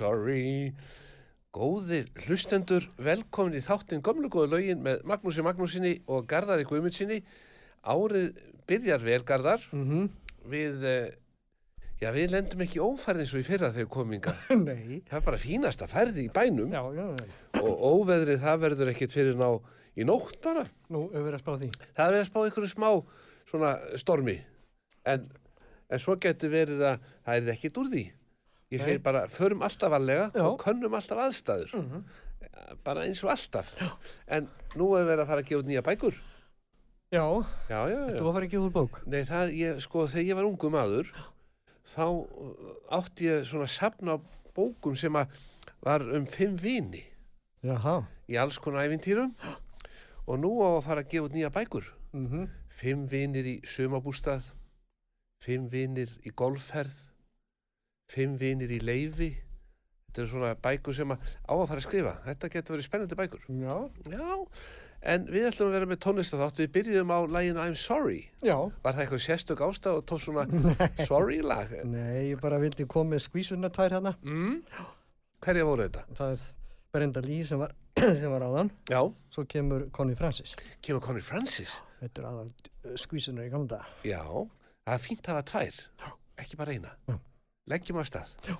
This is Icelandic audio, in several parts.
Sorry. Góðir hlustendur, velkomin í þáttinn Gömlu góðu lögin með Magnúsi Magnúsinni og Garðari Guðmundsinni. Árið byrjar vel, Garðar. Mhm. Við, eh, já, við lendum ekki ófærið eins og í fyrra þegar kominga. Nei, Það er bara fínasta færði í bænum já, já, já. og óveðrið það verður ekkit fyrir ná í nótt bara. Nú, við verðum að spá því. Það er verið að spá ykkur smá svona stormi en, en svo getur verið að það er ekkit úr því. Ég Nei. segi bara, förum alltaf varlega Já. og könnum alltaf aðstæður. Bara eins og alltaf. En nú er verið að fara að gefa út nýja bækur. Já, Já, já, já. þú var að fara að gefa úr bók. Nei, það, ég, sko, þegar ég var ungu maður, þá uh, átti ég svona safna á bókum sem að var um fimm vini Jaha. í alls konar æfintýrum og nú á að fara að gefa út nýja bækur. Mm Fimm vinir í sumabústað, fimm vinir í golfferð, fimm vinir í leifi. Þetta eru svona bækur sem að á að fara að skrifa. Þetta getur verið spennandi bækur. Já. Já, en við ætlum að vera með tónlist á þáttu. Við byrjuðum á læginu I'm Sorry. Já. Var það eitthvað sérstök ástæð og tóð svona sorry lag? Nei, ég bara vildi koma með skvísuna tvær hérna. Mm? Hverja voru þetta? Það er Brenda Lee sem var, sem var áðan. Já, Svo kemur Connie Francis. kemur Connie Francis. Þetta er aðal skvísunar í gamla. Já, það er fínt að hafa tvær, ekki bara eina. Já. Leggjum á stað. Já.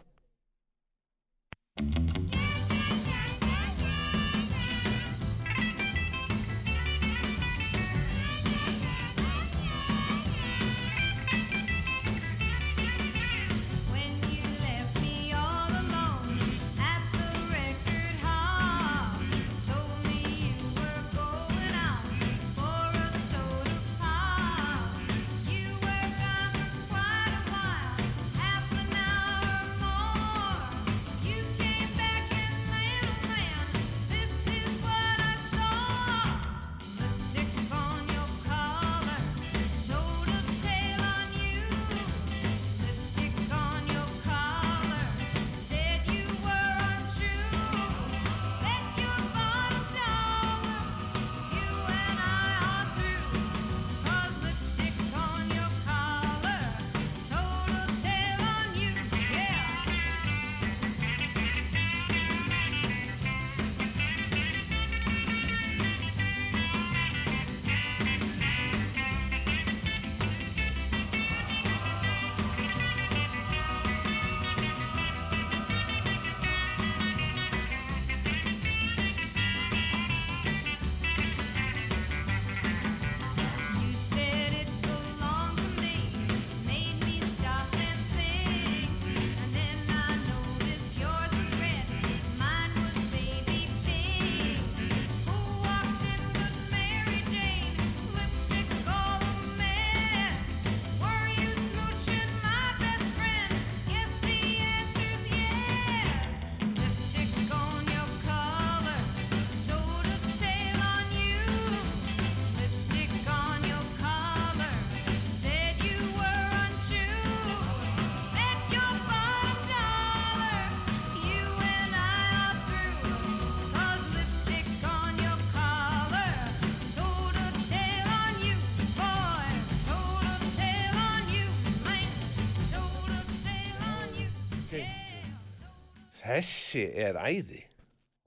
Þessi er æði.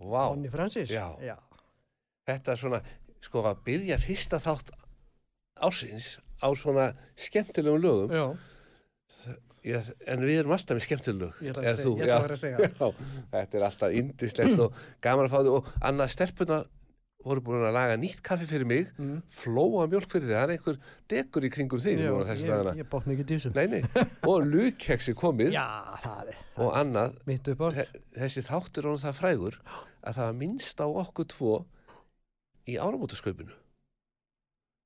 Vá, Conny Francis. Já. Já. þetta er svona, sko að byrja fyrsta þátt ásins á svona skemmtilegum lögum. Já. Já, en við erum alltaf með skemmtileg Ég þú, ég ætla að að segja. já, Þetta er alltaf indislegt og gaman að fá þig og annað stelpuna voru búin að laga nýtt kaffi fyrir mig Mm. flóa mjólk fyrir þig, það er einhver degur í kringur þig þessi ég, ég botna ekki dísu. Nei, nei, og lukkeksi komið Já, það er og annað þessi þáttur er það frægur að það var minnst á okkur tvo í áramótasköpunu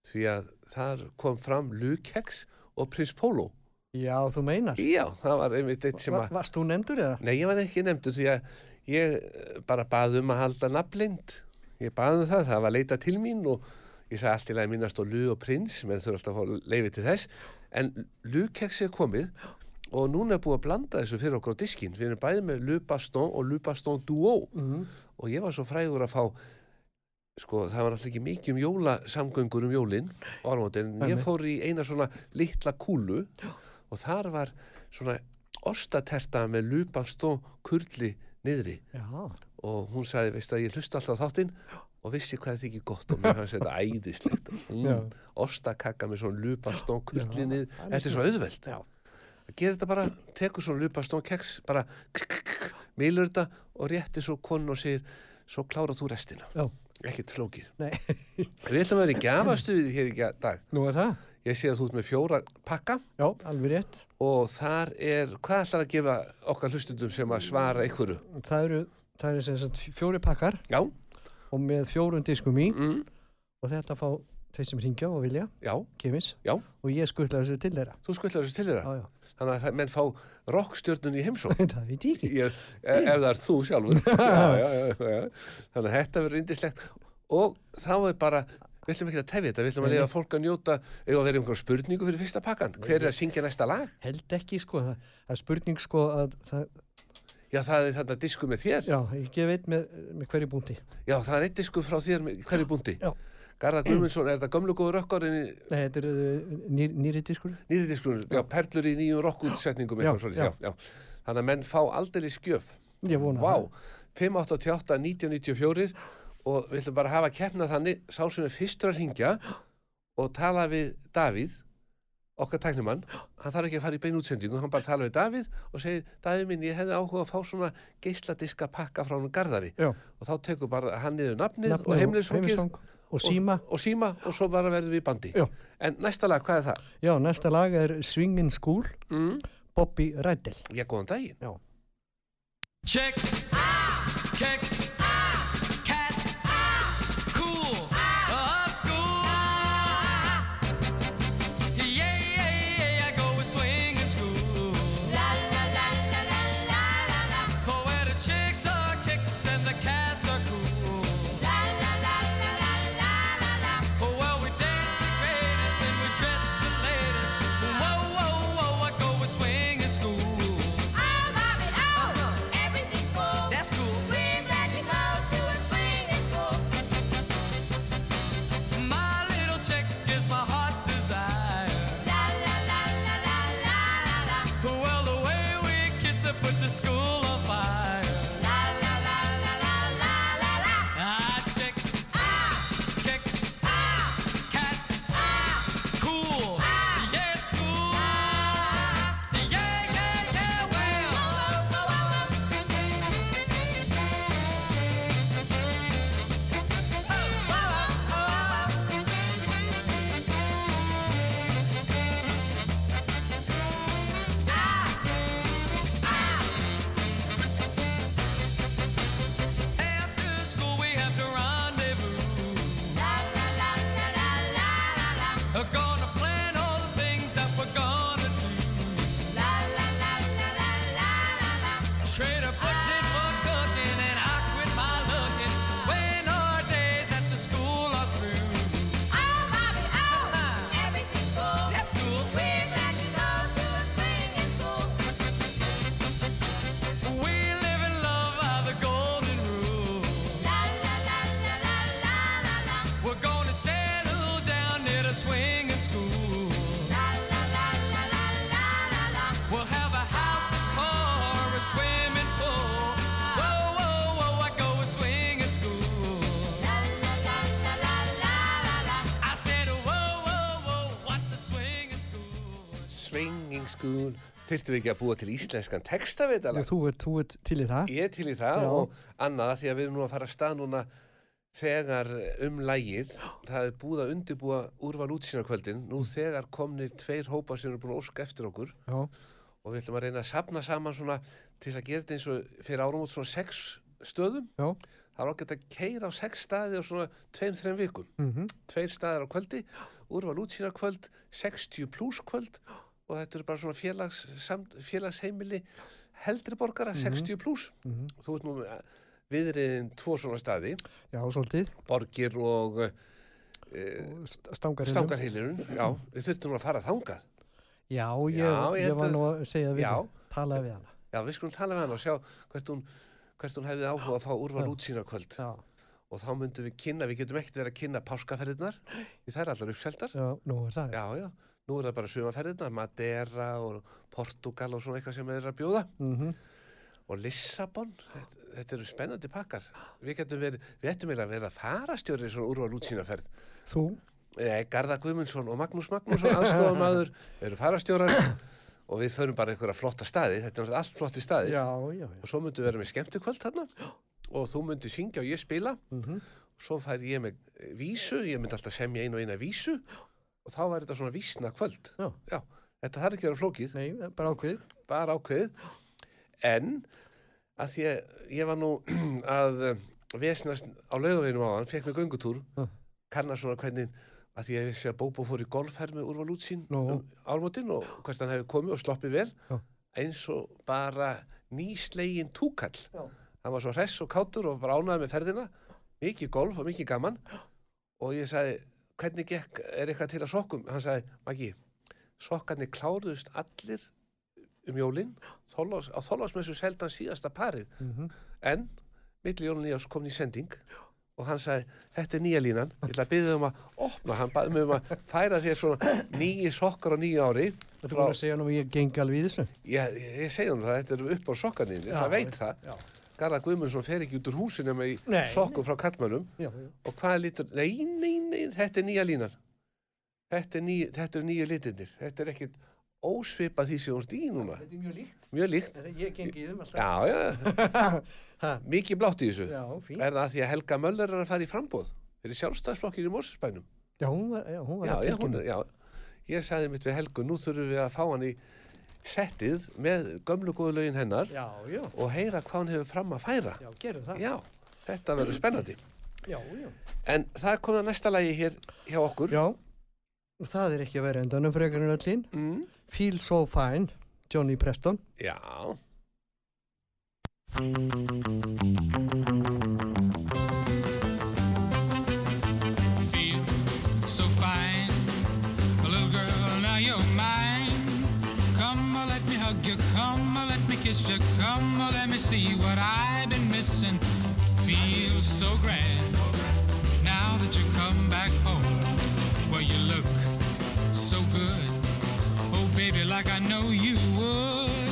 því að þar kom fram lukkeks og prins Pólo Já, þú meinar. Já, það var einmitt eitt sem að varst þú nefndur eða? Nei, ég var ekki nefndur því að ég bara bað um að halda nafnlind. Ég bað um það, það var leita til mín og ég sagði allt í lagi minnast á Lu og Prins, menn þurfa alltaf að fá leiði til þess. En Lukeks er komið og núna er búið að blanda þessu fyrir okkur á diskinn. Við erum bæði með Lu Baston og Lu Baston Duo Mm. og ég var svo frægur að fá sko, það var alltaf ekki mikið um jólasamgöngur um jólin orðmótin, en ég fór í eina svona litla kúlu og þar var svona ostaterta með lupast og kurli niðri Já. Og hún sagði, veist að ég hlusta alltaf þáttinn? Og vissi hvað þið ekki gott og mér fannst þetta æðislegt. Mm, ostakakka með svona lupast og kurli Já, niður, það er þetta er svo auðvelt. Já. að gera þetta bara, tekur svona lupast og keks bara milur þetta og rétti svo konun og segir svo klára þú restina. Já. ekkert flókið. Við ætlum að vera í gafastuði hér í dag. Nú er það? ég sé að þú ert með fjóra pakka. Já, alveg rétt. og þar er, hvað ætlar að gefa okkar hlustundum sem að svara einhverju? Það eru, það eru sem sagt fjóri pakkar Já, og með fjórum diskum í mm, og þetta fá þeir sem ringja og vilja, já, gefins. Já. Og ég skuttla þessu til þeirra. þú skullar þessu til þeirra. Já, já. Þannig að það- menn fá rockstjörnun í heimsók. það veit ég ekki. Ég, ef ef það er þú sjálfur. já, já, já, já. Þannig að þetta verður indislegt. Og þá er bara, við ætlum ekki að tefja þetta, við ætlum að leiða fólk að njóta, eða að vera einhver spurningu fyrir fyrsta pakkan. Hver er að syngja næsta lag? Held ekki, sko. Það er spurning, sko, að það, Já, það er þarna disku með þér. já, ég gef eitt með, með hverju búndi. Já, það er eitt disku frá þér með hverju búndi. Já. Garðar Guðmundsson, er þetta gömlu góður í Nei, þetta er uh, nýr, nýri diskur. nýri diskunum? Já, perlur í nýjum rockútsetningum Já, eitthvað svolítið, já. já, já. Þannig að menn fá aldrei skjöf. Ég vona Vá, það. 588 1994 og við ætlum bara að hafa keppna þannig, sá sem er fyrstur að hringja og tala við Davíð, okkar tæknumann, hann þarf ekki að fara í bein útsendingu, hann bara tala við Davíð og segir, Davíð minn, ég hefði áhuga að fá svona geisladiska pakka frá hann Garðari Já. og þá tekur bara hann niður nafnið Nafnið og heimilisfangið heimilisfang og síma. og, og síma og svo bara verðum við bandi. Já. En næsta lag, hvað er það? Já, næsta lag er Swingin' School, Mm? Bobby Ræddel. Já, góðan daginn. Já. Chicks, school. Þyrftum við ekki að búa til íslenskan texta við þetta lag? Þú ert, þú ert til í það. Ég er til í það Já. og annað því að við erum nú að fara að stað núna þegar um lægir það er búið að undirbúa úrval útsýnarkvöldin nú þegar komnir tveir hópa sem eru búin að óska eftir okkur Já, og við ætlum að reyna að sapna saman svona til að gera þetta eins og fyrir árum út svona sex stöðum já. það er ágætt að keira á sex staði á svona tveim, þreim vikum Mm tveir staðir á kvöldi, úrval útsýnarkvöld 60 pluss kvöld og þetta eru bara svona félags, samt, félagsheimili heldri borgara 60 pluss Mhm. þú ert nú viðriðin tvo svona staði Já, svolítið. borgir og uh, Stangarhillum. stangarheilirun já, við þurftum nú að fara þangað Já, ég, Já, ég ég, var nú að segja við Já. Talaði við hana. já, við skulum tala við hann og sjá hvert hún, hvert hún hefði áhuga að fá úrval Já. útsýnarkvöld Já, og þá myndum við kynna, við getum ekkert verið að kynna páskaferðirnar, því það er allar uppseldar já, nú er það. já, já, nú er það bara sumaferðirnar Madeira og Portugal og svona eitthvað sem er að bjóða. Mm og Lissabon, þetta, þetta eru spennandi pakkar. Við getum verið, við ættum eiginlega að vera farastjóri í svona úrval útsýnarferð Þú, Nei, Garða Guðmundsson og Magnús Magnússon aðstofamaður eru farastjórar. Og við förum bara einhverja flotta staði. Þetta er náttúrulega allt flotti staði já, já, já. og svo myndum við vera með skemmtukvöld þarna. Og þú myndir syngja og ég spila. Mm og svo fær ég með vísu ég myndi alltaf semja einu og eina vísu og þá var þetta svona vísna kvöld Já. þetta þarf ekki að vera flókið Nei, bara ákveð. bara ákveðið en að því að ég var nú að eh, vesnast á laugaveginum á hann, fekk mig göngutúr Já. kannar svona hvernig að því að ég vissi að Bóbo fór í golfherr með úrval útsýn Nú. um álmótin og hvert hann hefði komið og sloppið vel Já. eins og bara nýslegin túkall Já. hann var svo hress og kátur og bara ánaði með ferðina mikið golf og mikið gaman og ég sagði, hvernig gekk er eitthvað til að sokkum? Hann sagði, Maggi sokkarnir kláruðust allir um jólin. Þorlás, á þólasmessu seldan síðasta parið. Mm en milli jólun nýjás kom ný sending og hann sagði, þetta er nýja línan. Ég ætla að byggja um að opna. Hann mig um að færa þér svona nýji sokkar á nýju ári er búin að segja nú að ég gengi alveg í þessu. ég, ég, ég segi hann það, þetta er upp á sokkarnir það veit það, Já, Garðar Guðmundsson fer ekki út úr húsinu með sokkum frá já. og hvað lítur, nei, nei, nei, þetta er nýja línan þetta er, ný, þetta er nýju litinir þetta er ekkit ósvipað því sem þú ert í núna. Þetta er mjög líkt. mjög líkt, Þetta, ég gengi í þeim alltaf. já, já, Ha, mikið blátt í þessu. Já, er það því að Helga Möller er að fara í frambóð fyrir sjálfstæðsflokkinu í Mósusbænum Já, hún var, já, hún var já, ég sagði mitt við Helgu nú þurfum við að fá hann í settið með gömlu góðu lögin hennar Já, já, og heyra hvað hann hefur fram að færa já, gerðu það. já, þetta verður spennandi já, já. en það er komið að næsta lagi hér hjá okkur Já, og það er ekki að vera endanum frekar en öllin. mm, Feel So Fine, Johnny Preston. já, you. Come on, let me see what I've been missing. Feel so grand. Now that you come back home, well, you look so good. Oh, baby, like I know you would.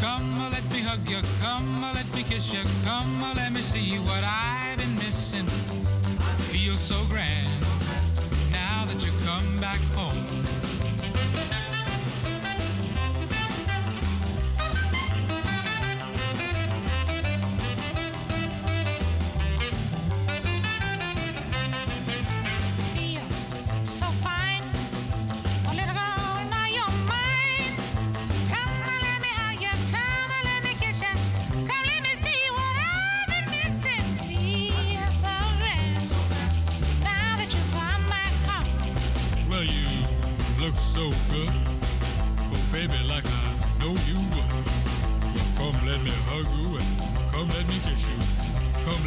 Come on, let me hug you. Come on, let me kiss you. Come on, let me see what I've been missing feel so grand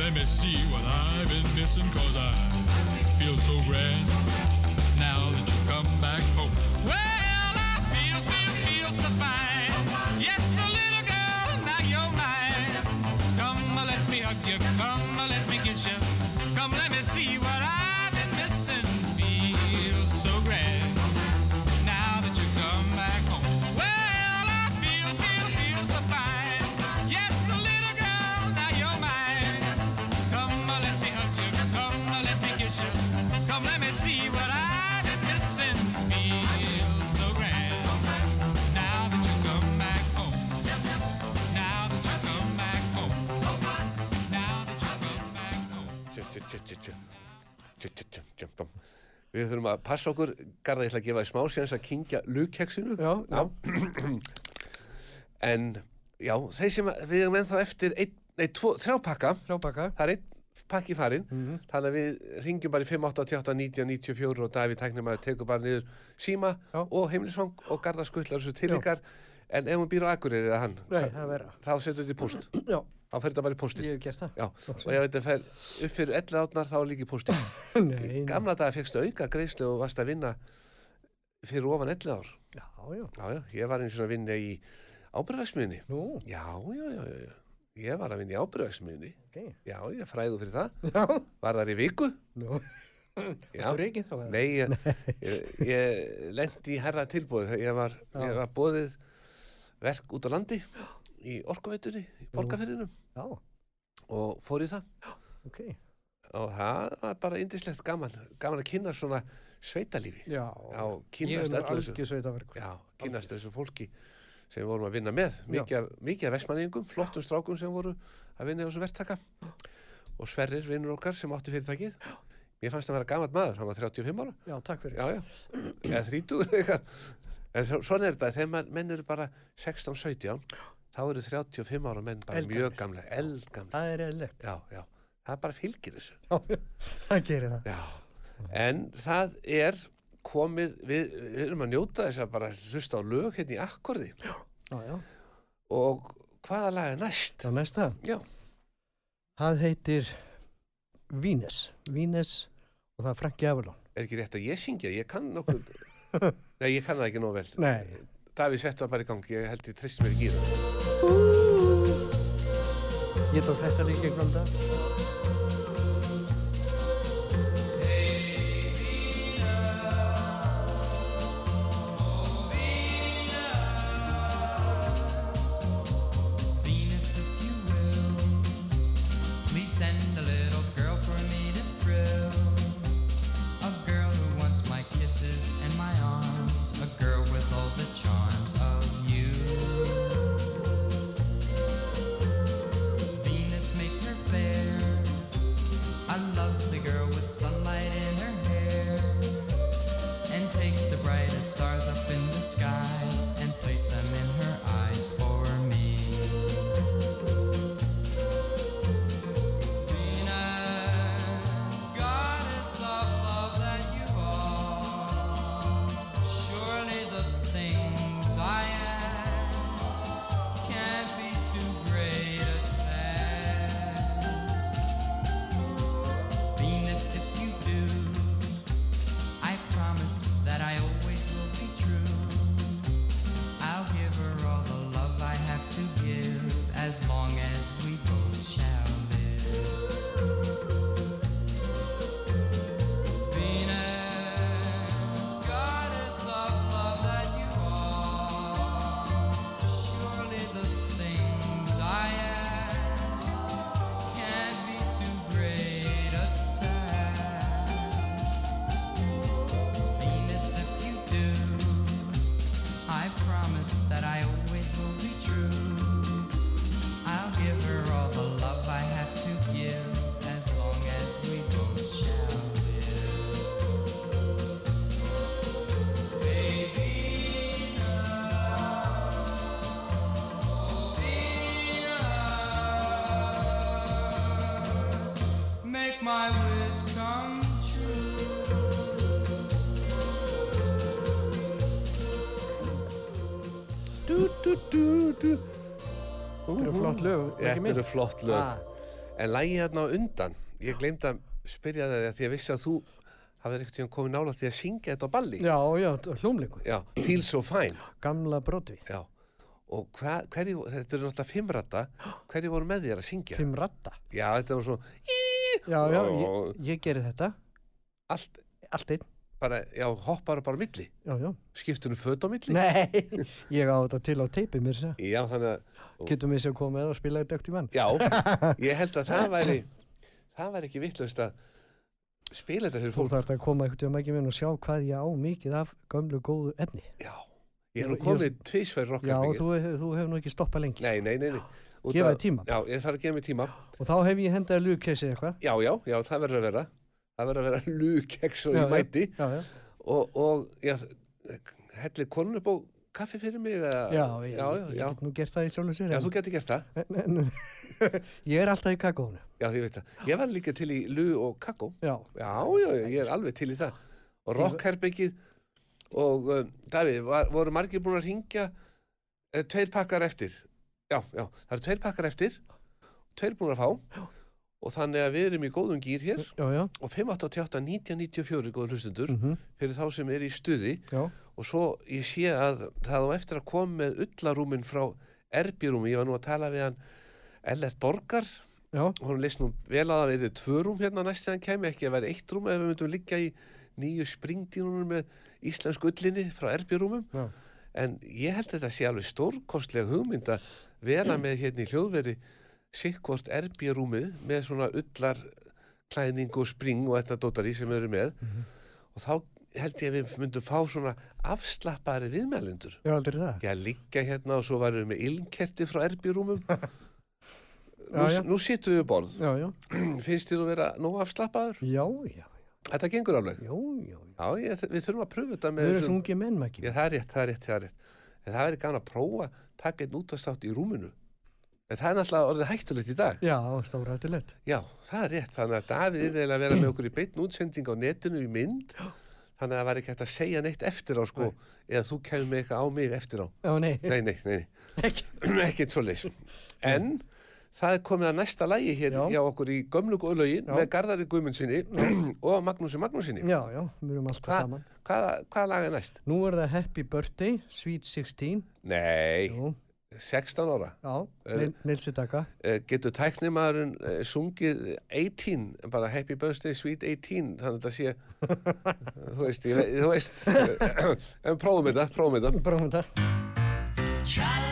let me see what I've been missing, cause I feel so grand. Now that Við þurfum að passa okkur, Garða, ég ætla að gefa þér smá séðans að kingja lugkeksinu. Já, já. En, já, þeir sem við erum ennþá eftir ein, nei, tvo, þrjá pakka, Frábaka. það er einn pakki farinn, Mhm. þannig að við ringjum bara í 588 90 94 og Davíð Tæknumæður tekur bara niður síma Já. og heimilisfang og Garða skuttlar þessu til ykkar, en ef hún býr á Akureyri eða hann, Nei, það þá setur þetta í púst, Já, þá fer þetta bara í pústi. ég hef gert það. Já, og ef þetta fer upp fyrir 11 átnar þá er líki pústi. Nei, nei. Gamla daga fegstu auka greiðslu og varst að vinna fyrir ofan 11 ár. Já, já. Já, já, ég var eins og að vinna í já, já, já, já. Ég var að vinna í ábyrðagsmiðni. ok. Já, ég er fræðu fyrir það. Já. Var þar í viku. Nú, Já. varstu reikið þá? Nei, ég, ég, ég lendi í herra tilbúið. Ég var, Já. ég var bóðið verk út á landi í orkuveitunni, í borgarferðinum Já, og fór í það. ok. Og það var bara indislegt gaman, gaman að kynna svona sveitalífi. Já, Já, ég er nú öllu þessu. algjör sveitaverkur. Já, kynast þessu fólki sem vorum að vinna með. Mikið, af- mikið af vestmanniðingum, flottum strákum sem voru að vinna í þessu verktaka. Og Sverrir, vinnur okkar, sem átti fyrirtækið. Mér fannst það að vera gamalt maður, hann var 35 ára. Já, takk fyrir. Já, já, eða 30 eitthvað. En svo- svona er þetta, þegar menn eru bara 16-17, þá eru 35 ára menn bara Eldgamlir. mjög gamla, eldgamla. Það er já, það bara fylgir þessu. Já, það gerir það. Já, en það er komið, við, við erum að njóta þess að bara hlusta á lög hérna í akkordi Já, já. og hvaða lag er næst? Það næsta. Já, Það heitir Vínes. Vínes og það er Franki Avalon. er ekki rétt að ég syngja, ég kann nokkuð, nei ég kann það ekki nóg vel. Nei. Davíð settu það bara í gangi, ég held ég trist mér ekki í það. Ég tók þetta líka einhvern dag. Flott lög, Þetta eru flott lög. Ah, En lægi hérna á undan, ég glemd að spyrja það því að ég vissi að þú hafðir ekkert tíðan komið nála því að syngja þetta á balli. Já, já, hljómleikur. Já, Feel So Fine. Gamla broti. Já. Og hva, hverju, þetta eru náttúrulega fimmrata, hverju voru með þér að syngja? Fimm ratta. Já, þetta var svo, Já, já, ég, ég gerir þetta. allt, Allt einn. bara, já, hoppar bara milli. Já, já. Skiptunum föt á milli. Nei, ég á þetta til á teipi mér sér. Já, þannig að, Getum við sér komið og spila þetta eftir mann. já, ég held að það væri, það væri ekki vittlust að spila þetta fyrir Þú fólk. þarf að koma eitthvað að mækja minn og sjá hvað ég á mikið af gömlu góðu efni. Já, ég er nú Ég- komið tvísverð Já, rockarbyggi. þú, hef- þú hefur nú ekki stoppað lengi. Nei, nei, nei, nei. Út Gefa af- þér tíma. Já, ég þarf að gefa mig tíma. Og þá hef ég hendað lúkessi eitthvað. Já, já, já, það verður að vera. það verður að vera lukeks og Já, ég já. mæti Já, já. og, og já, hellir konun upp á kaffi fyrir mig eða, Já, ég, já, já, ég já, get nú gert það í sjálfu sér. já, en- þú getur gert það. en- en- ég er alltaf í kakónu. já, ég veit það, ég var líka til í lu og kakó. Já, já, já, já, ég er alveg til í það. Og rockherbyggið og uh, Davíð, voru margir búin að ringja uh, tveir pakkar eftir. Já, já, það eru tveir pakkar eftir. Tveir búin að fá og þannig að við erum í góðum gýr hér. Já, já. og 588 1994 góður hlustundur Mm fyrir þá sem er í stuði. Já. og svo ég sé að það á eftir að koma með ullarúmin frá erbjörúmi, ég var nú að tala við hann Ellert Borgar. Já, og hann leist nú vel að það verið tvö rúm hérna næst þegar hann kemi, ekki að vera eitt rúm ef við myndum liggja í nýju springdínunum með íslensku ullinni frá erbjörúmum já. en ég held að þetta sé alveg stórkostlega hugmynd að vera með hérna í hljóðveri sikkvort erbjörúmið með svona ullar klæðning og spring og þetta dótari sem erum með og þá held ég að við myndum fá svona afslappari viðmælendur Já, aldrei það. Já, liggja hérna og svo varum við með ilmkerti frá erbjörúmum nú, nú sittum við við borð Já, já. finnst þér að vera nóg afslappaður? Já, já, Þetta gengur alveg já, já. Já, ég, við þurfum að pröfa þetta með Við erum þessum- þungi menn, Maggi. Já, það er rétt, það er rétt, það er rétt en það verður gaman að prófa taka einn útastátt í rúminu en það er náttúrulega orðið hættulegt í dag Já, stórættilegt. Já, það er rétt, þannig að Davíð er eiginlega að vera með okkur í beinn útsending á netinu í mynd þannig að það var ekki hægt að segja neitt eftir á sko, eða þú kemur með eitthvað á mig eftir á Já, nei. Nei, nei, nei, Ekki. nei. ekkert svo leys En það er komið að næsta lægi hér Já. hjá okkur í gömlu góðlögin Já. með Garðari Guðmundsinni og Magnúsi Magnúsinni Já, já, við erum alltaf Hva- saman. Hvaða, hvaða lag er næst? Nú er það Happy Birthday, Sweet 16. Nei, Jú, 16 ára já, Nil- Nilsi Daka. Eh, getur tæknimaðurinn uh, sungið 18, bara Happy Birthday Sweet 18, þannig að þetta sé þú veist, ég, þú veist en prófum þetta, prófum þetta Bara um þetta.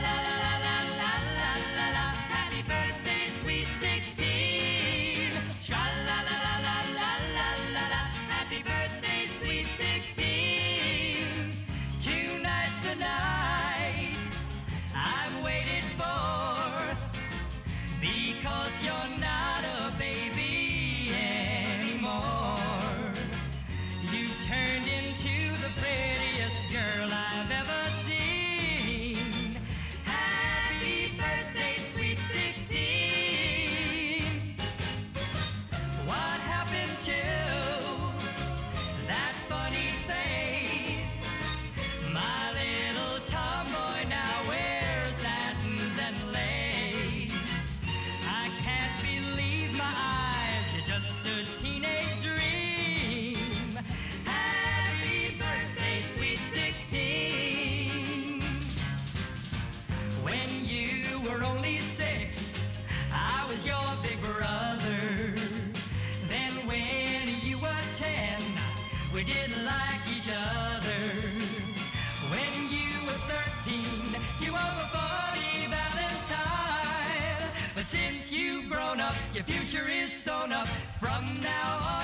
Your future is sewn up. From now on,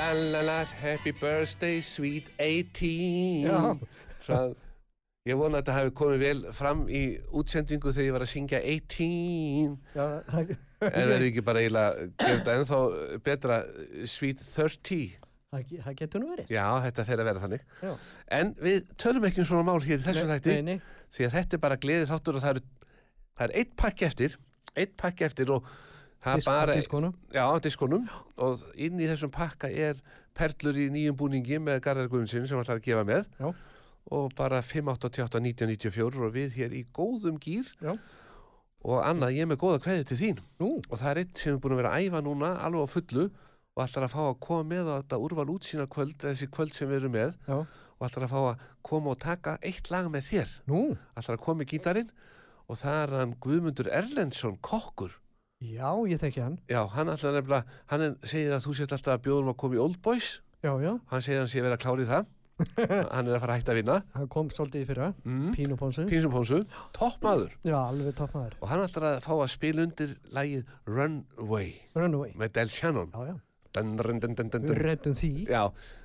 La la la happy birthday sweet 18 Já. Svo, Ég vona að þetta hafi komið vel fram í útsendingu þegar ég var að syngja 18 Já, það, En það er ekki bara eiginlega gera þetta ennþá betra sweet 30 það, það getur nú verið. Já, þetta fer að vera þannig Já. En við tölum ekki um svona mál hér í þessu Nei, þætti því að þetta er bara gleði þáttur og það eru það er eitt pakki eftir eitt pakki eftir og er Disk, bara diskonum. já, diskonum og inn í þessum pakka er perlur í nýjum búningi með Garðar Guðmundsson sem ætlar að gefa með. Já. og bara 588 1994 og við hér í góðum gýr Já. og annað ég er með góða kveðið til þín. Nú, og það er eitt sem er búin að vera að æfa núna alveg á fullu og ætlar að fá að koma með á þetta úrval útsýna kvöld þessi kvöld sem við erum með. Já, og ætlar að fá að koma og taka eitt lag með þér. Nú, ætlar að koma í gítarinn. Og það er hann Guðmundur Erlendsson kokkur já, ég þekki hann. já, hann ætlar nefnilega hann segir að þú sért alltaf að bjóðum að koma í Old Boys Já, já, hann segir að hann sé að vera klár í það hann er að fara hætta að vinna hann kom svolítið í fyrra, mm. Pínu Ponsu. Pínsum Pónsu, topp maður Já, alveg toppmaður. og hann ætlar að fá að spila undir lagið Runway Runaway. með Del Shannon Já, já, dun, dun, dun, við reddum því. Já,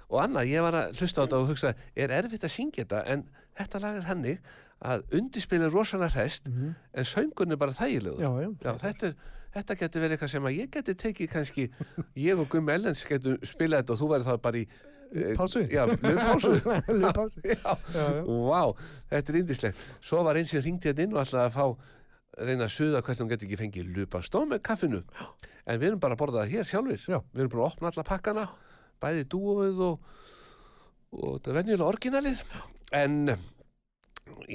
og annað, ég var að hlusta á þetta og hugsa, er erfitt að syngja þetta en þetta lag er þannig að undirspil er rosalega hrest en söngun er bara þægilegur. Mhm. Já, já. þetta, er, þetta getur verið eitthvað sem að ég geti tekið kannski, ég og Gummi Ellens getur spilað þetta og þú væri þá bara í eh, Pásu. Já, lögpásu. Lögpásu. já, vá, þetta er indislegt. Svo var einn sem ringdi þetta inn og ætlaði að fá reyna að suða hvernig hún geti ekki fengið lupastóð með kaffinu. En við erum bara að borða það hér sjálfur. Já. Við erum búin að opna alla pakkana, bæði dúoð og, og þetta er venjulega orginalið. En eh,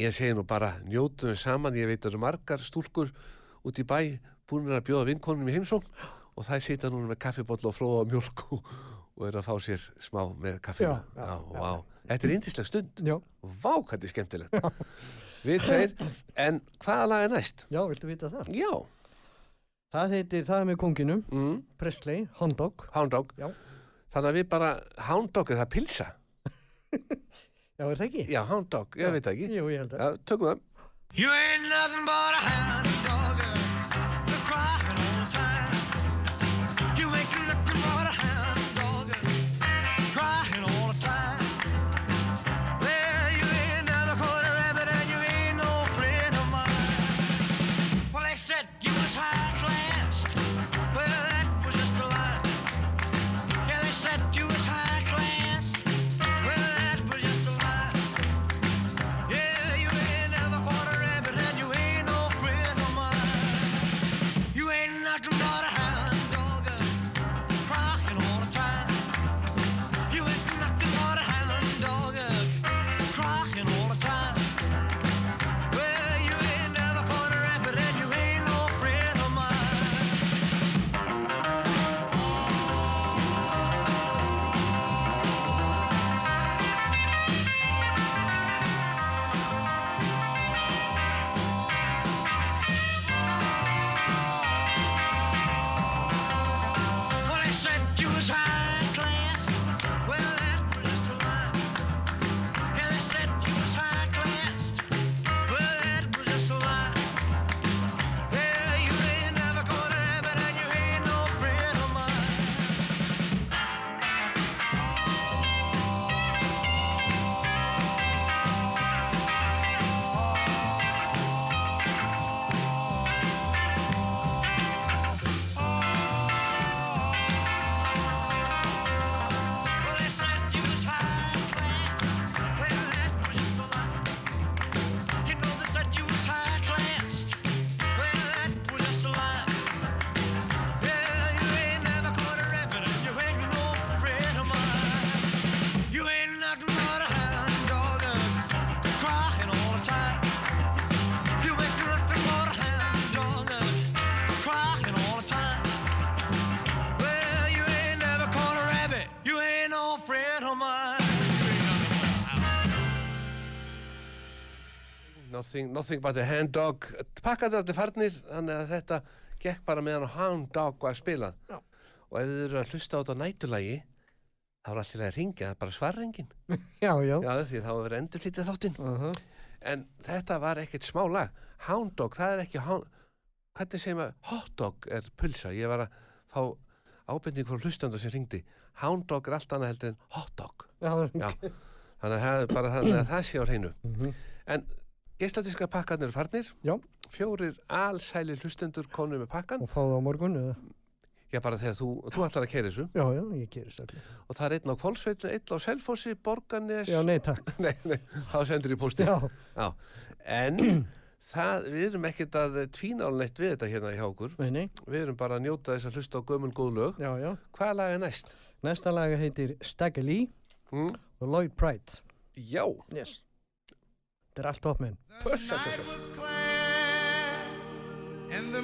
ég segi nú bara njótum við saman, ég veit að það eru margar stúlkur út í bæ búin að bjóða vinkonum í heimsókn og það sita núna með kaffibotl og flóa mjölk og, og er að fá sér smá með kaffina. Já, já, já. vá. Þetta er indislega stund. Já, Vá, hvað þetta er skemmtilegt. Við tveir, en hvaða lag er næst? já, viltu vita það? Já, Það heitir, það er með konginum, mm, Presley, Hound Dog. Hound Dog. Já. Þannig að við bara, Hound Dog, er það pilsa? Já, er það ekki? Já, Hound Dog, ég veit það ekki. Jú, ég held að. Já, tökum það. Nothing, nothing but a hand dog. Pakkaður allir farnir, þannig að þetta gekk bara meðan á Hound Dog var spilað. Já. Og ef þið eru að hlusta á þetta nætulagi, þá er allir að ringja, bara svarrengin. Já, já. Já, því þá er verið endurlítið þáttinn. Uh En þetta var ekkert smá lag. Hound dog, það er ekki hound... Hvernig segir maður? Hot dog er pulsa. Ég var að fá ábending frá hlustanda sem ringdi. Hound dog er allt annað heldur en hot dog. Já. Þannig að það bara þannig að það sé á hreinu. Mhm. En geisladiska pakkarnir eru farnir. Já. Fjórir allsæli hlustendur konur með pakkan. og fá það á morgun eða? Já, bara þegar þú, þú ætlar að keira þessu. Já, já, ég gerir það. Og það er einn á Kvolsveit, einn á Selfossi, Borgarnes. Já, nei, takk. Nei, nei, þá sendur í pósti. Já, Já, en það, við erum ekkert að tvínálneitt við þetta hérna hjá okkur. Nei, nei, Við erum bara að njóta þess að hlusta á gömul góð lög. já, já. Hvaða lag er næst? Næsta laga heitir Stagger Lee Mm? og Lloyd Pride. Já, Yes. Þetta er allt toppmenn. þetta. was clear and the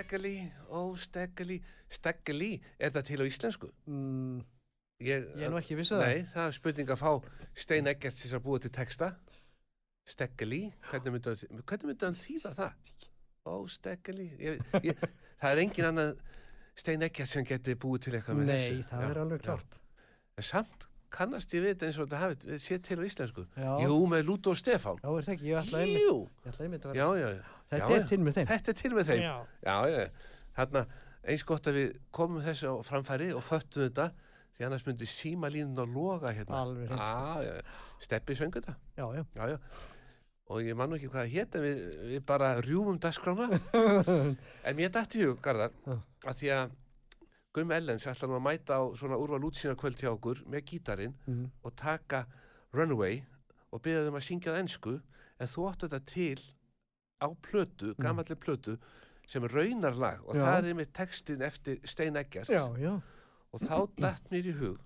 Stag. Steggeli, ó Steggeli, Steggeli, er það til á íslensku? Mm, Ég, Ég er nú ekki viss um það. Nei, það er spurning að fá Stein Eggert til að búa til texta. Steggeli, hvernig myndi, hann- hvernig myndi hann þýða það? Ó ég, það er engin annan Stein Eggert sem geti búið til eitthvað með þessu. nei, það Já, er alveg já. klárt. En samt kannast ég þetta eins og þetta hafið sé til á íslensku. Já. Jú, með Lúto og Stefán. Já, er það ekki, ég ætla einmitt, Jú, ég ætla einmitt að já, vera. já. já. Þetta Já, er til með þeim. Þetta er til með þeim. Já. Já, já, þarna eins gott að við komum þessu á framfæri og föttum þetta því annars myndi símalínun að loga hérna. Alveg hreint, sko. Já, já, steppi söngu þetta. Já, já. Já, já. Og ég man nú ekki hvað það hét en við, við bara rjúfum dagskrána. en mér dætti hug, Garðar, að því að Gummi Ellens ætla nú að mæta á svona úrval útsýna kvöld hjá okkur með gítarinn Mhm. og taka Runaway og byrja þeim að syngja það ensku en þú áttu þetta til á plötu, gamalli plötu sem er raunarlag og Já. það er með textin eftir Stein Eggers. Já, já. og þá datt mér í hug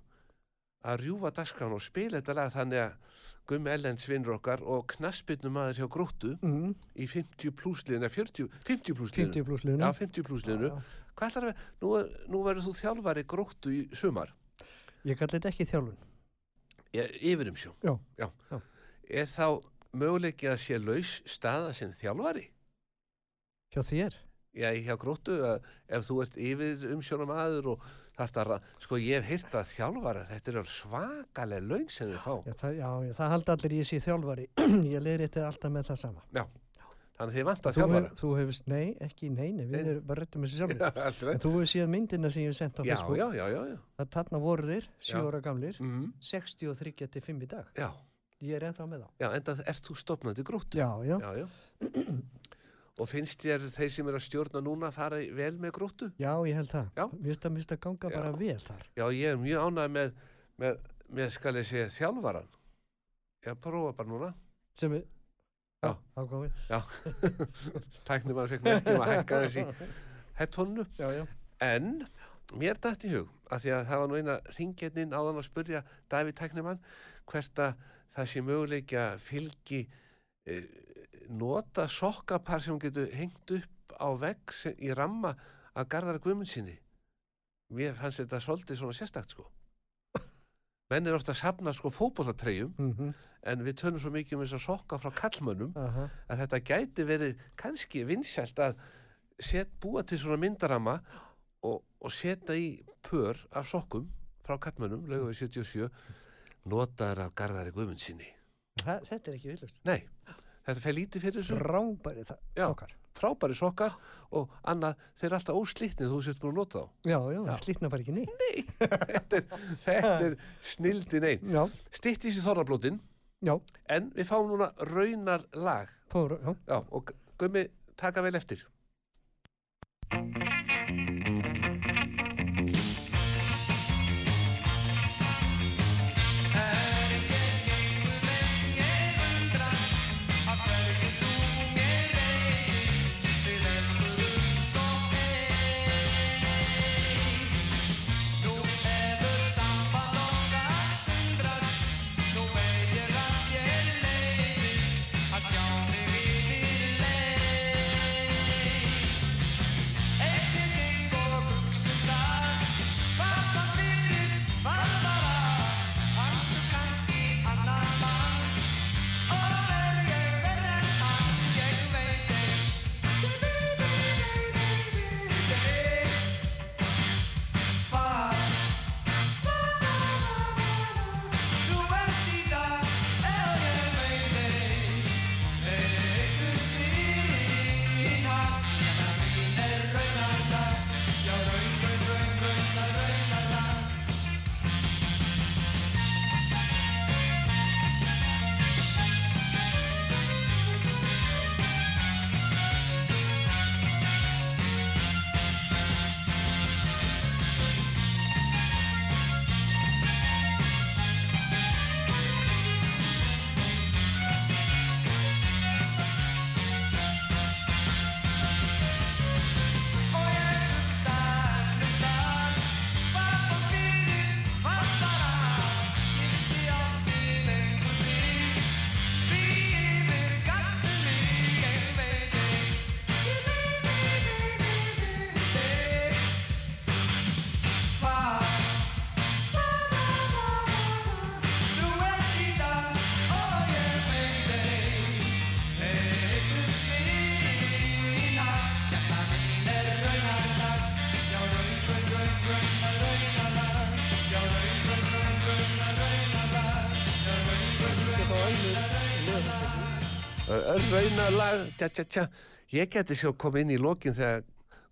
að rjúfa dagskrán og spila þetta lag þannig að Gummi Ellens vinnur okkar og knaspinu maður hjá gróttu Mm, í 50 plussliðinu, 40, 50 plussliðinu 50 pluss liðinu. Já, 50 plussliðinu Já, Hvað ætlar að, nú, er- nú verður þú þjálfari gróttu í sumar Ég kalli þetta ekki þjálfun. yfir um sjó Já, já. Er þá möguleiki að sé laus staða sem þjálfari? Hjá þér. Já, hjá gróttu, að ef þú ert yfir umsjónum aður og ra- sko ég hef heyrt að þjálfara, þetta er svakalega laun sem þið fá. Já, það, já, já, það haldi allir ég sé þjálfari. ég leiði þetta alltaf með það sama. Já, þannig að þið vant að þjálfara. hef, þú hefst, nei, ekki nei, nei, við erum bara réttum þessu sjálfur. Já, alltaf En þú hefur séð myndina sem ég hef sendt á Já, Facebook. já, já, já. Það þarna voru þeir, 7 Já. ára gamlir, Mm 63 til 5 í dag. Já, Ég er ennþá með þá. já, enda ert þú stopnandi gróttu. Já, já, já, já. Og finnst þér þeir sem eru að stjórna núna fara í- vel með gróttu? já, ég held það. Mér finnst að, mér finnst að ganga Já. bara vel þar. Já, ég er mjög ánægð með, með, með skal ég segja, þjálfaran. Já, prófa bara núna. Sem er, Já. ágóðið. Já, tæknum að fekk merkjum að hækka þessi hettónu. Já, já. En mér dætt í hug, að því að það var nú eina ringgetnin áðan að spurja Davíð Tæknimann hvert að það sé möguleikja fylgi e, nota sokkapar sem getur hengt upp á vegg í ramma að Garðara Guðmundsinni mér fannst þetta svolítið svona sérstakt sko menn er ofta að safna sko fótbollatreyjum Mm en við tönum svo mikið um þess að sokka frá kallmönnum Aha. að þetta gæti verið kannski vinsælt að set, búa til svona myndarama og, og setja í pör af sokkum frá kallmönnum, lögum við 77 notaðar af Garðari Guðmundsinni þetta er ekki villust. Nei, þetta fer lítið fyrir þessu Rámbæri þokkar. Frábæri sokkar og annað, þeir eru alltaf óslitnið þú sett búin að nota þá. Já, já, Já. slítna bara ekki neitt. þetta er, þetta er snildin einn Já, stitt í þorrablótin. Já, en við fáum núna raunar lag. Fór, já. Já, og Gummi taka vel eftir raunalag tja, tja, tja. ég geti svo komið inn í lokin þegar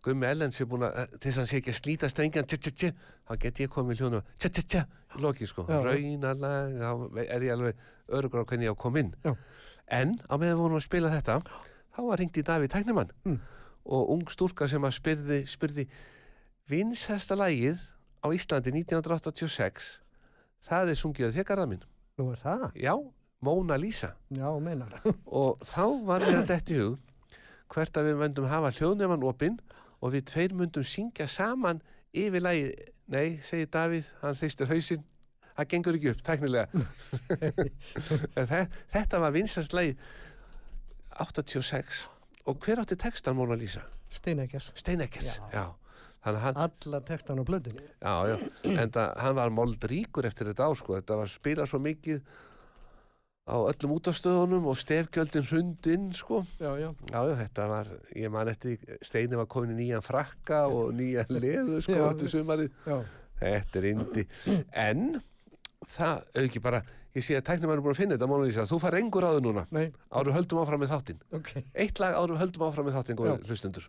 Gummi Ellens er búin að til þess að hann sé ekki að slíta strengjan tja, tja, tja, þá geti ég komið í hljónu tja, tja, tja, í lokin sko raunalag, þá er ég alveg örugur á hvernig ég á að koma inn Já. en á meðan við vorum að spila þetta þá var hringt í Davíð Tæknimann Mm. og ung stúlka sem að spyrði, spyrði vinsæsta lagið á Íslandi 1986 það er sungið að þér minn Nú er það? já, Móna Lísa Já, meinar. og þá var mér þetta í hug hvert að við myndum hafa hljóðnefan opinn og við tveir myndum syngja saman yfir lagið nei, segir Davíð, hann hristir hausinn það gengur ekki upp, tæknilega þetta var vinsast lagið 86 og hver átti textan Móna Lísa? Steinækjas. Steinekkers, Já. já. Hann, Alla textan á blöðunni. já, já, en það, hann var moldríkur eftir þetta ár, sko, þetta var spilað svo mikið á öllum útastöðunum og stefgjöldin hrundinn, sko. Já, já. Já, þetta var, ég man eftir, Steini var komin í nýjan frakka og nýja leðu, sko. Þetta er indi. En, það, auki bara, ég sé að tæknum er búin að finna þetta, Móna Lísa, þú far engur áður núna, Nei, áður höldum áfram með þáttinn. ok, Eitt lag áður höldum áfram með þáttinn, góði Já. hlustundur.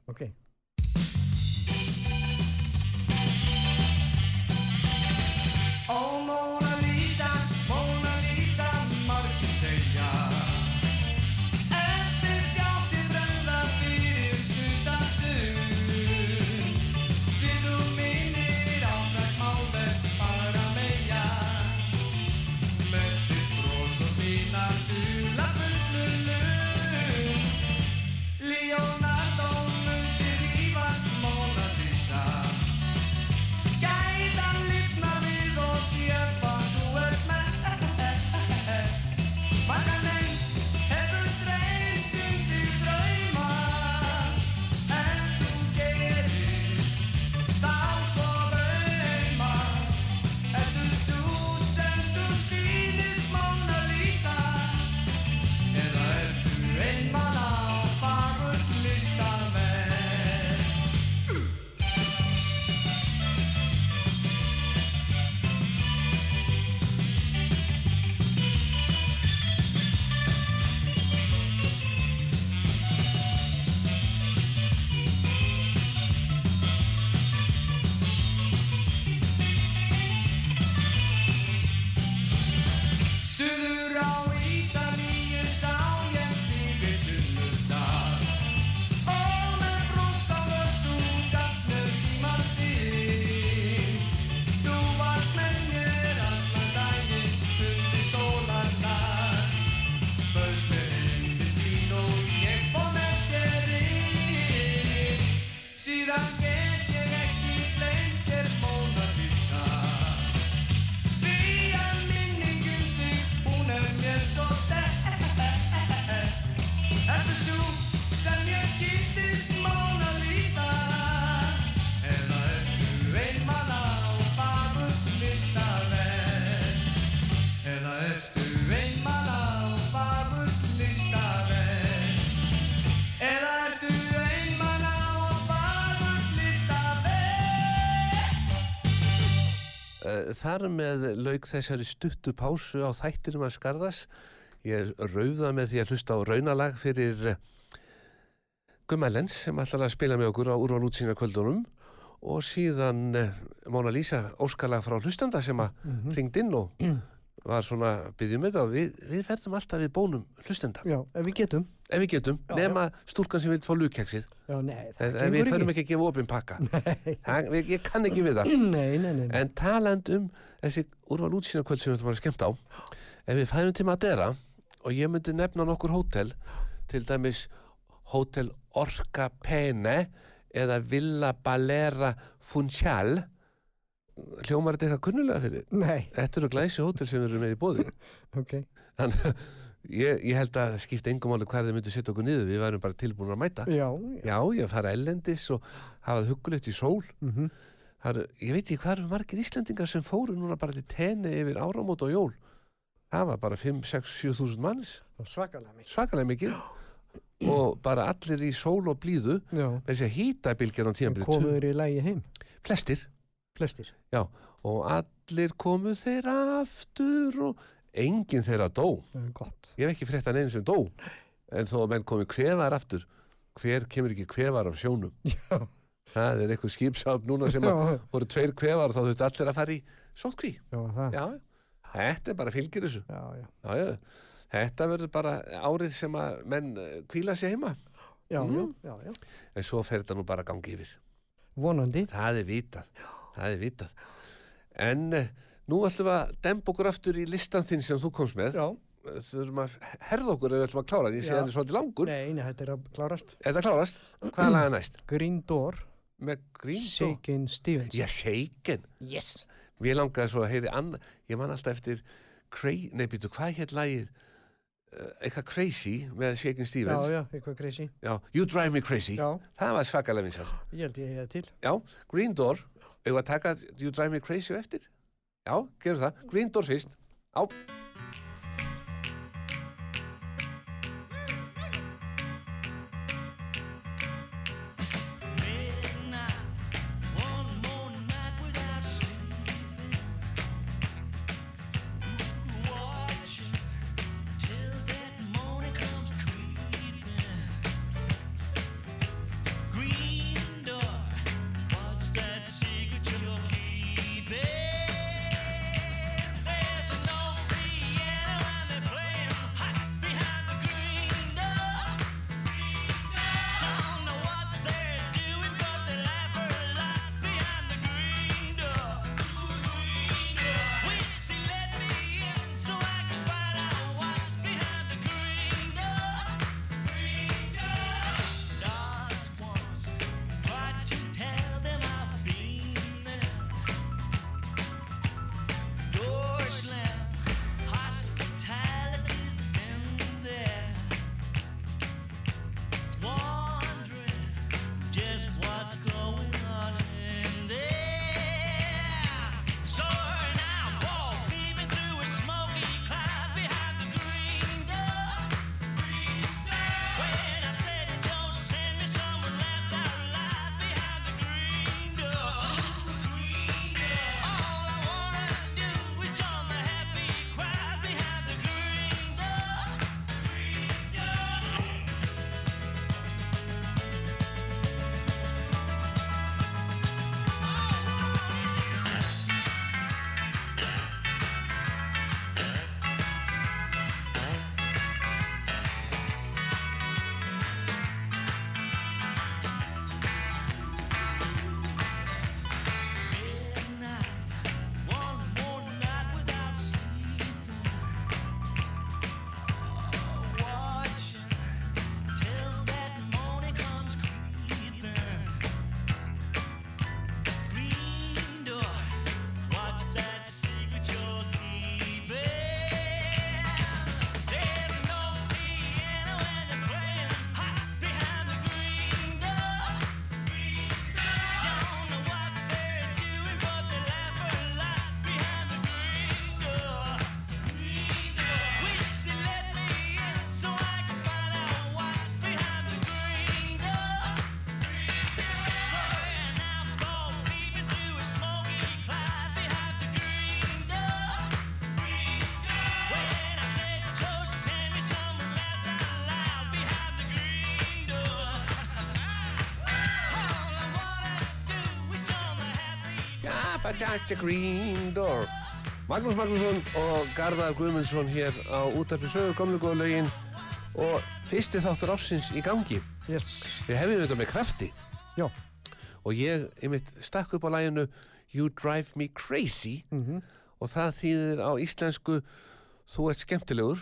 Þar með lauk þessari stuttu pásu á þættinum að skarðas. Ég rauða með því að hlusta á raunalag fyrir eh, Gumma Lens sem ætlar að spila með okkur á úrval útsýna kvöldunum og síðan eh, Móna Lísa óskalag frá hlustanda sem að Mhm. ringd inn og var svona byggjum með það við, við verðum alltaf við bónum hlustenda Já, ef við getum. Ef við getum, Já, nema stúlkan sem vil fá lúkjaksið Já, nei, en við förum ekki. að gefa opinn pakka. Það- ég kann ekki við það. Nei, nei, nei. En taland um þessi úrval útsýna kvöld sem við ætlum að vera skemmt á. Ef við færum til Madeira og ég myndi nefna nokkur hótel til dæmis hótel Orca Pene eða Villa Balera Funchal. Hljómar þetta eitthvað kunnulega fyrir Nei, Þetta eru glæsi hótel sem eru með í bóði ok. þannig að ég, ég held að það skipta engum máli hvað þið myndu setja okkur niður við værum bara tilbúin að mæta Já, Já, ég fara ellendis og hafa það huggulegt í sól Mhm. Það eru, ég veit ekki hvað eru margir Íslendingar sem fóru núna bara til tenni yfir áramót og jól. Það var bara 5, 6, 7 þúsund manns, svakalega mikið. svakalega mikið. Og bara allir í sól og blíðu, Já, með þessi að hýta bylgjan á tíðanbyrju. komuður í lægi heim, Flestir, flestir. já. Og allir komu þeir aftur og enginn þeirra dó. Er. Ég hef ekki frétt að neina sem dó. En þó að menn komi kvefar aftur, hver kemur ekki kvefar af sjónum? Já, Það er eitthvað skipsátt núna sem voru tveir kvefar og þá þurfti allir að fara í sótkví. þetta er bara fylgir þessu. Já, já. Já, já. Þetta verður bara árið sem að menn eh, hvíla sig heima. Já, Mm. já, já, já. En svo fer þetta nú bara gangi yfir. Vonandi. Það er vitað. Það er vitað. En eh, nú ætlum við að demba okkur aftur í listan þinn sem þú komst með. Já. Þurfum að herða okkur við ætlum að klára. sé Já. hann er svolítið langur. Nei, nei, þetta er að klárast. Er það klárast? Hvað er lagað næst? Green Door, Með Green Door? Shakin Stevens. Já, Shaken. Yes. Mér langaði svo að heyri ann... Ég man alltaf eftir... Cra... Nei, býtu, hvað hétt lagið? Uh, eitthvað Crazy með Shaken Já, Stevens. já, eitthvað crazy. Já, You Drive Me Crazy. Já, Það var svakalega vinsalt. ég held ég hefði til. Já, Green Door. Eða að taka You Drive Me Crazy eftir? Já, gerum það. Green Door fyrst. Já. A green door. Magnús Magnússon og Garðar Guðmundsson hér á útarpi sögur lögin og fyrsti þáttur ársins í gangi. Yes. Við hefum þetta með krafti Já. og ég, einmitt, stakk upp á læginu You Drive Me Crazy og það þýðir á íslensku þú ert skemmtilegur.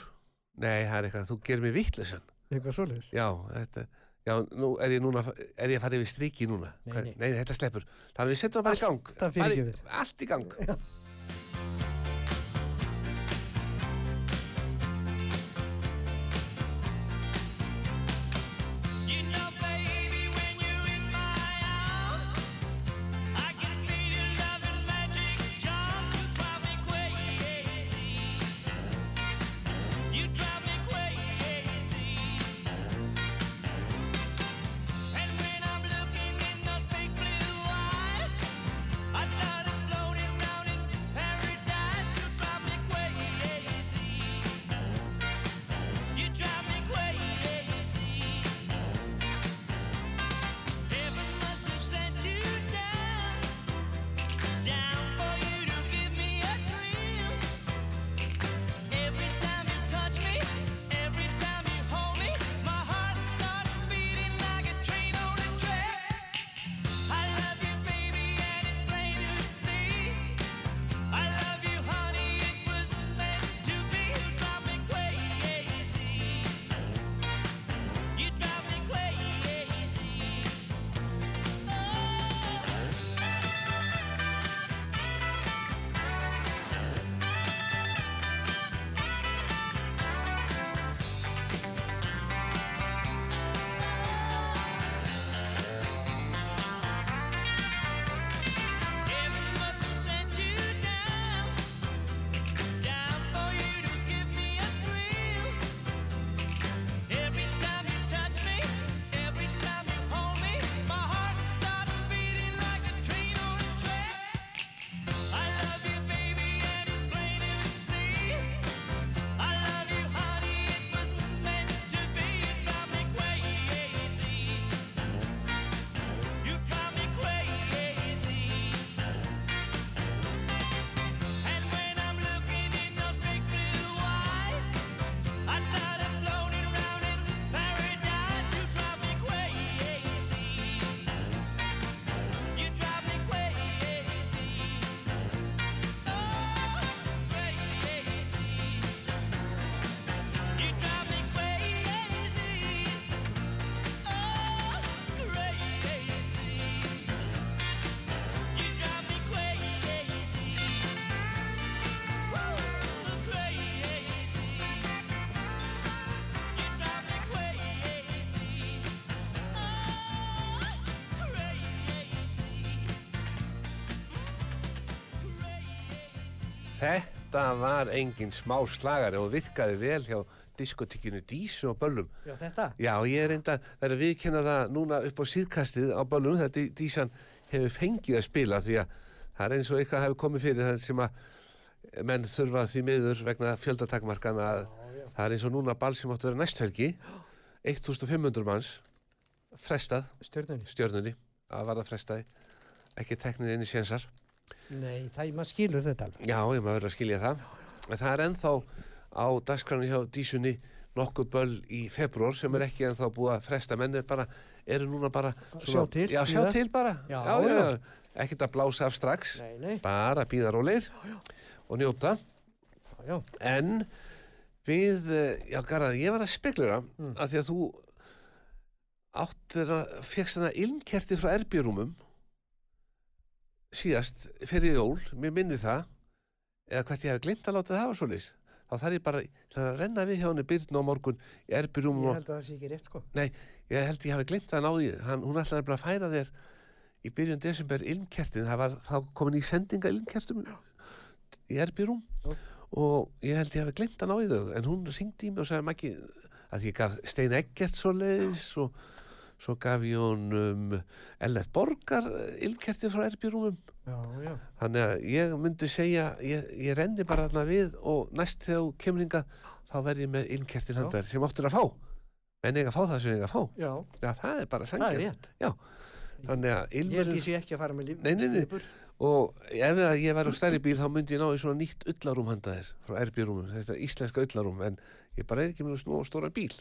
Nei, það er eitthvað, þú gerir mig vittlesan. Eitthvað svoleiðis. Já, þetta, já, nú er ég núna, er ég að fara yfir striki núna? Nei, nei. nei, þetta sleppur. Þannig að við setjum það bara í gang. Alltaf Bara í- fyrirgefið. Allt í gang. Þetta var engin smá slagari og virkaði vel hjá diskotikinu Dísu og Böllum. Já, þetta. Já, ég er enda verið að viðkenna það núna upp á síðkastið á Böllum Dí- Dísan hefur fengið að spila því að það er eins og eitthvað hefur komið fyrir það sem að menn þurfa því miður vegna fjöldatakmarkana að það er eins og núna ball sem átt að vera næsthelgi 1500 manns frestað Stjörnunni. stjörnunni að varða frestaði ekki teknir inn í sénsar Nei, það, maður skilur þetta alveg. Já, ég maður verður að skilja það. En það er ennþá á dagskránu hjá Dísunni nokkuð böll í februar sem er ekki ennþá búið að fresta. Menn er bara, eru núna bara... Sjá til, Já, sjá til bara. Já, já, já. já. Ekkert að blása af strax. Nei, nei. Bara býða rólegir og njóta. Já, já. En við, eh, já, Garðar, ég var að speklura Mm. að því að þú áttir að fegst þarna ilmkerti frá erbjörúmum síðast fyrir jól, mér minni það eða hvert ég hef glimt að láta það hafa svoleiðis þá þarf ég bara það að renna við hjá henni Byrn á morgun í erbjörúmum Ég held að það sé ekki rétt, sko. ég held ég hafi glimt að náði hann, hún ætlaði bara að færa þér í byrjun desember ilmkertin það var þá komin í sendinga ilmkertum í Já. og ég held ég hafi glimt að náði þau en hún ringdi í mig og sagði að ég gaf Stein Eggert svoleiðis og svo gaf ég honum Ellert Borgar ilmkerti frá erbjörúmum Já, já. þannig að ég myndi segja ég, ég renni bara þarna við og næst þegar hingað þá verð ég með ilmkertin Já. handar sem áttur að fá en ég að fá það sem ég að fá Já, Já, það er bara er rétt. Þannig að ilmurinn ég sé ekki að fara með líf. Nei, nei, nei. og ef ég á stærri bíl þá myndi ég ná í svona nýtt ullarúm handa þér frá RB rúmum, þetta er íslenska ullarúm en ég bara er ekki með snú stóra bíl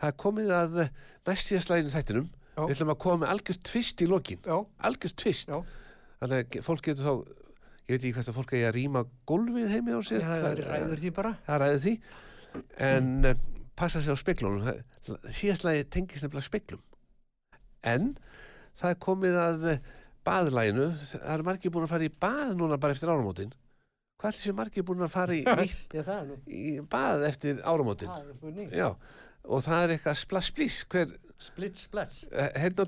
það er komið að eh, næst síðast læginu þættinum. Já. við ætlum að koma með algjört tvist í lokin. Já, algjört tvist Já. þannig að fólk getur þá ég veit ekki hvert að fólk eigi að rýma gólfið heimi á sér. Það er ræður því bara. það ræði því. En uh, passa sig á speklunum Það- síðast lagi tengist nefnilega speklum en það er komið að uh, baðlæginu það eru margir búin að fara í bað núna bara eftir áramótin. Hvað er þessi margir búin að fara í það er nú. í bað eftir áramótin? Það er já og það er eitthvað splass splís hver, Split splats. uh, hérna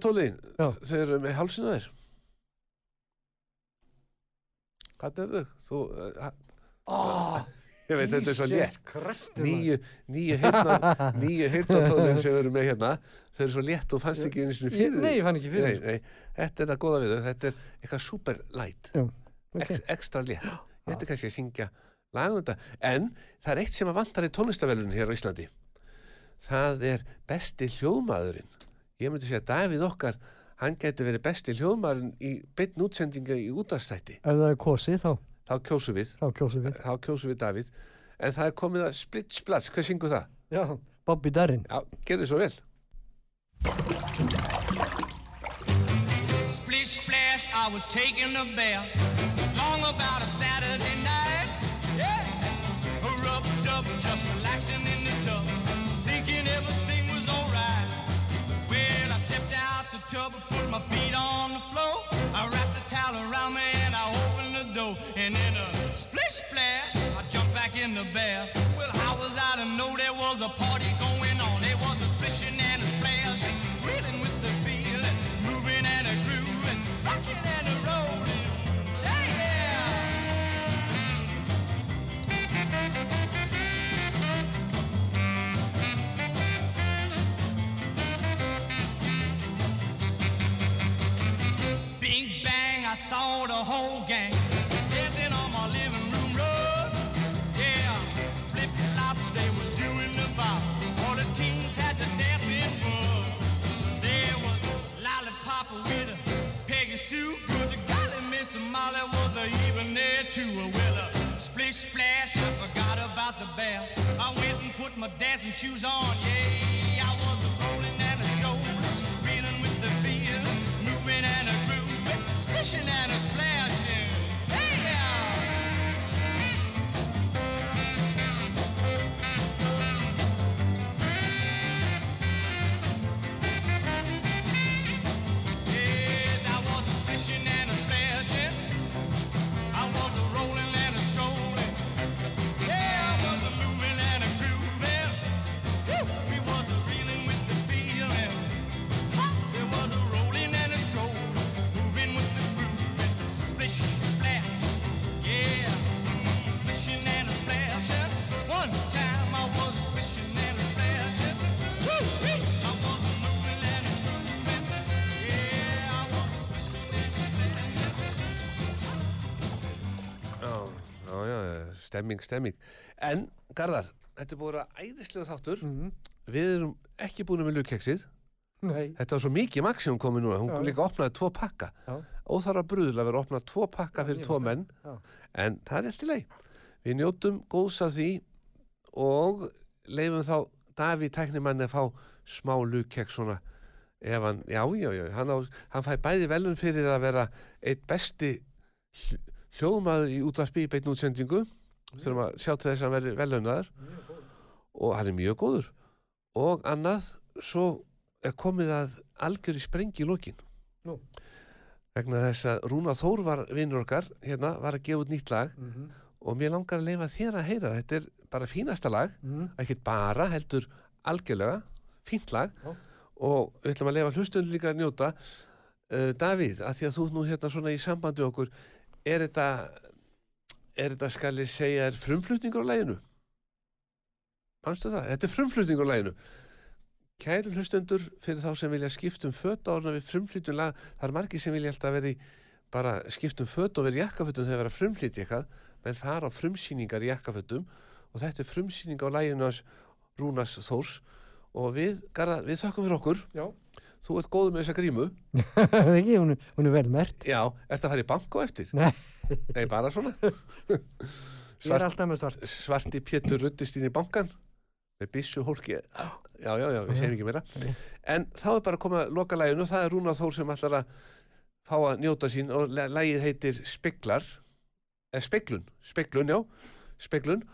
Já. þau eru með hálsinu þér. Hvað er þau? þú, uh, Oh, ég veit þetta er svo létt. Nýju, nýju heyrna nýju heyrnatóðin sem við erum með hérna. Þau eru svo létt og fannst ekki einu sinni Ég, fyrir nei, ég fann ekki fyrir. nei, nei, þetta er það góða við þau. Þetta er eitthvað super light. Já, ok. ex, ekstra létt. Þetta er kannski að syngja lagum þetta. En það er eitt sem að vantar í tónlistavelun hér á Íslandi það er besti hljóðmaðurinn ég myndi segja að Davíð okkar hann geti verið besti hljóðmaðurinn í beinn útsendinga í útastætti Ef það er kosið, þá, þá kjósum við þá kjósum við. þá kjósum við Davíð en það er komið að split splats, hvað syngur það? Já, Bobby Darin. Já, gerðu svo vel Splish splash, I was taking a bath. Long about a Saturday and put my feet on the floor. I wrapped the towel around me and I opened the door. And in a splish splash, I jumped back in the bath. Well, how was I to know there was a party saw the whole gang dancing on my living room rug. Yeah, flip flop, they was doing the bop. All the teens had the dancing bug. There was lollipop with a Peggy Sue. Good to golly, Miss Molly was a even there too. Well, a splish splash, I forgot about the bath. I went and put my dancing shoes on. Yeah, grooving, splishing and a splashing. Stemming, stemming En, Garðar, þetta er búin að æðislega þáttur Mhm. Við erum ekki búin með lukkeksið Nei. Þetta var svo mikið maksimum komið núna Hún Já. líka opnaði tvo pakka Já. Óþarfa bruðul að vera að opna tvo pakka fyrir tvo menn Já. En það er eftir leið Við njótum góðs af því Og leifum þá Davíð tæknimann að fá smá lukkeks svona ef hann, já, já, já, hann, á, hann fæ bæði velun fyrir að vera eitt besti hl- hljóðmaður í útvarpi í beinn útsendingu þurfum að sjá til þess að hann veri velunaður og hann er mjög góður. Og annað, svo er komið að algjör í sprengi í lokin. Nú. vegna þess að Rúna Þór var vinnur okkar hérna, var að gefa út nýtt lag. Mhm. og mér langar að leifa þér að heyra þetta er bara fínasta lag. Mhm. ekki bara, heldur algjörlega fínt lag. Já. og við ætlum að leifa hlustun líka að njóta. Uh, Davíð, að því að þú nú hérna svona í sambandi okkur er þetta er þetta skal ég segja er frumflutningur á læginu Manstu það? Þetta er frumflutningur á læginu Kæru hlustundur fyrir þá sem vilja skiptum föt ára við frumflutun lag það er margir sem vilja alltaf veri bara skiptum föt og veri jakkafötum þegar vera frumflýti eitthvað menn fara á frumsýningar jakkafötum og þetta er frumsýning á læginu hans Rúnas Þórs og við, Garðar, við þakkum fyrir okkur Já. þú ert góð með þessa grímu. Það er ekki, hún, er- hún er vel mert. Já, ertu að fara í bank á eftir? Nei, Nei, bara svona. ég er alltaf með svart. svarti Pétur ruttist inn í bankan með byssu hólki. Já, já, já, við segjum ekki meira. En þá er bara að koma að loka læginu. Það er Rúna Þór sem ætlar að fá að njóta sín og læ- lægið heitir Speglar. Eða Speglun, Speglun, já, Speglun.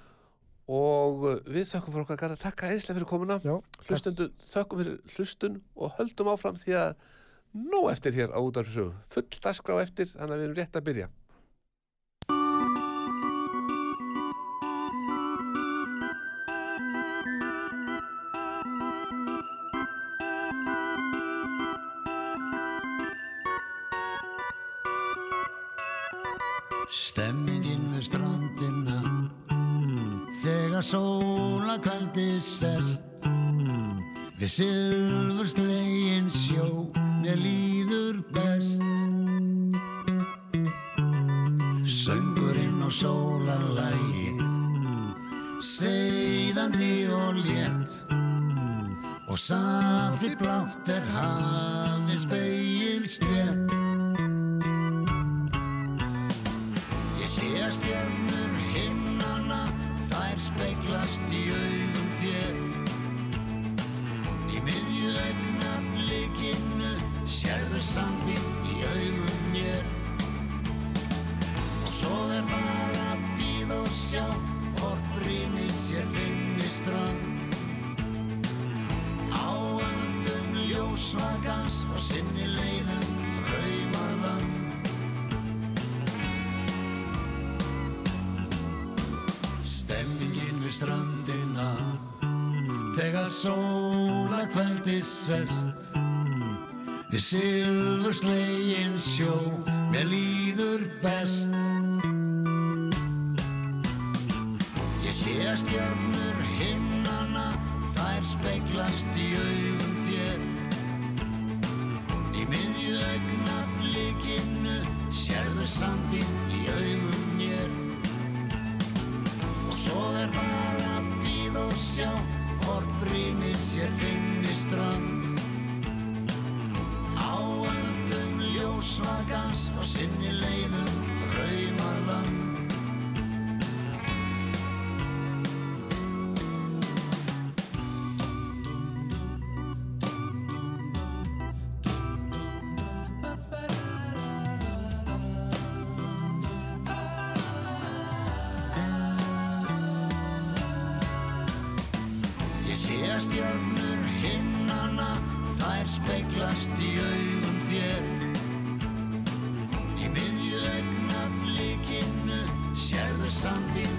Og uh, við þökkum fyrir okkar garða. Takk einslega fyrir komuna. Já, þökkum fyrir hlustun og höldum áfram því að nóg eftir hér á útarfisögu full dagskrá eftir, þannig að við erum rétt að byrja sest Við silfurslegin sjó. Mér líður best. Söngurinn og sólalægið Seiðandi og létt. Og safi blátt er hafið strand. Á öldum ljósvagans og sinni leiðum draumarland Stemmingin við strandina Þegar sóla kvöldi sest. Við silfurslegin sjó Mér líður best stjörnur himnana þær speglast í augum þér. Í miðju augnablikinu sérðu sandinn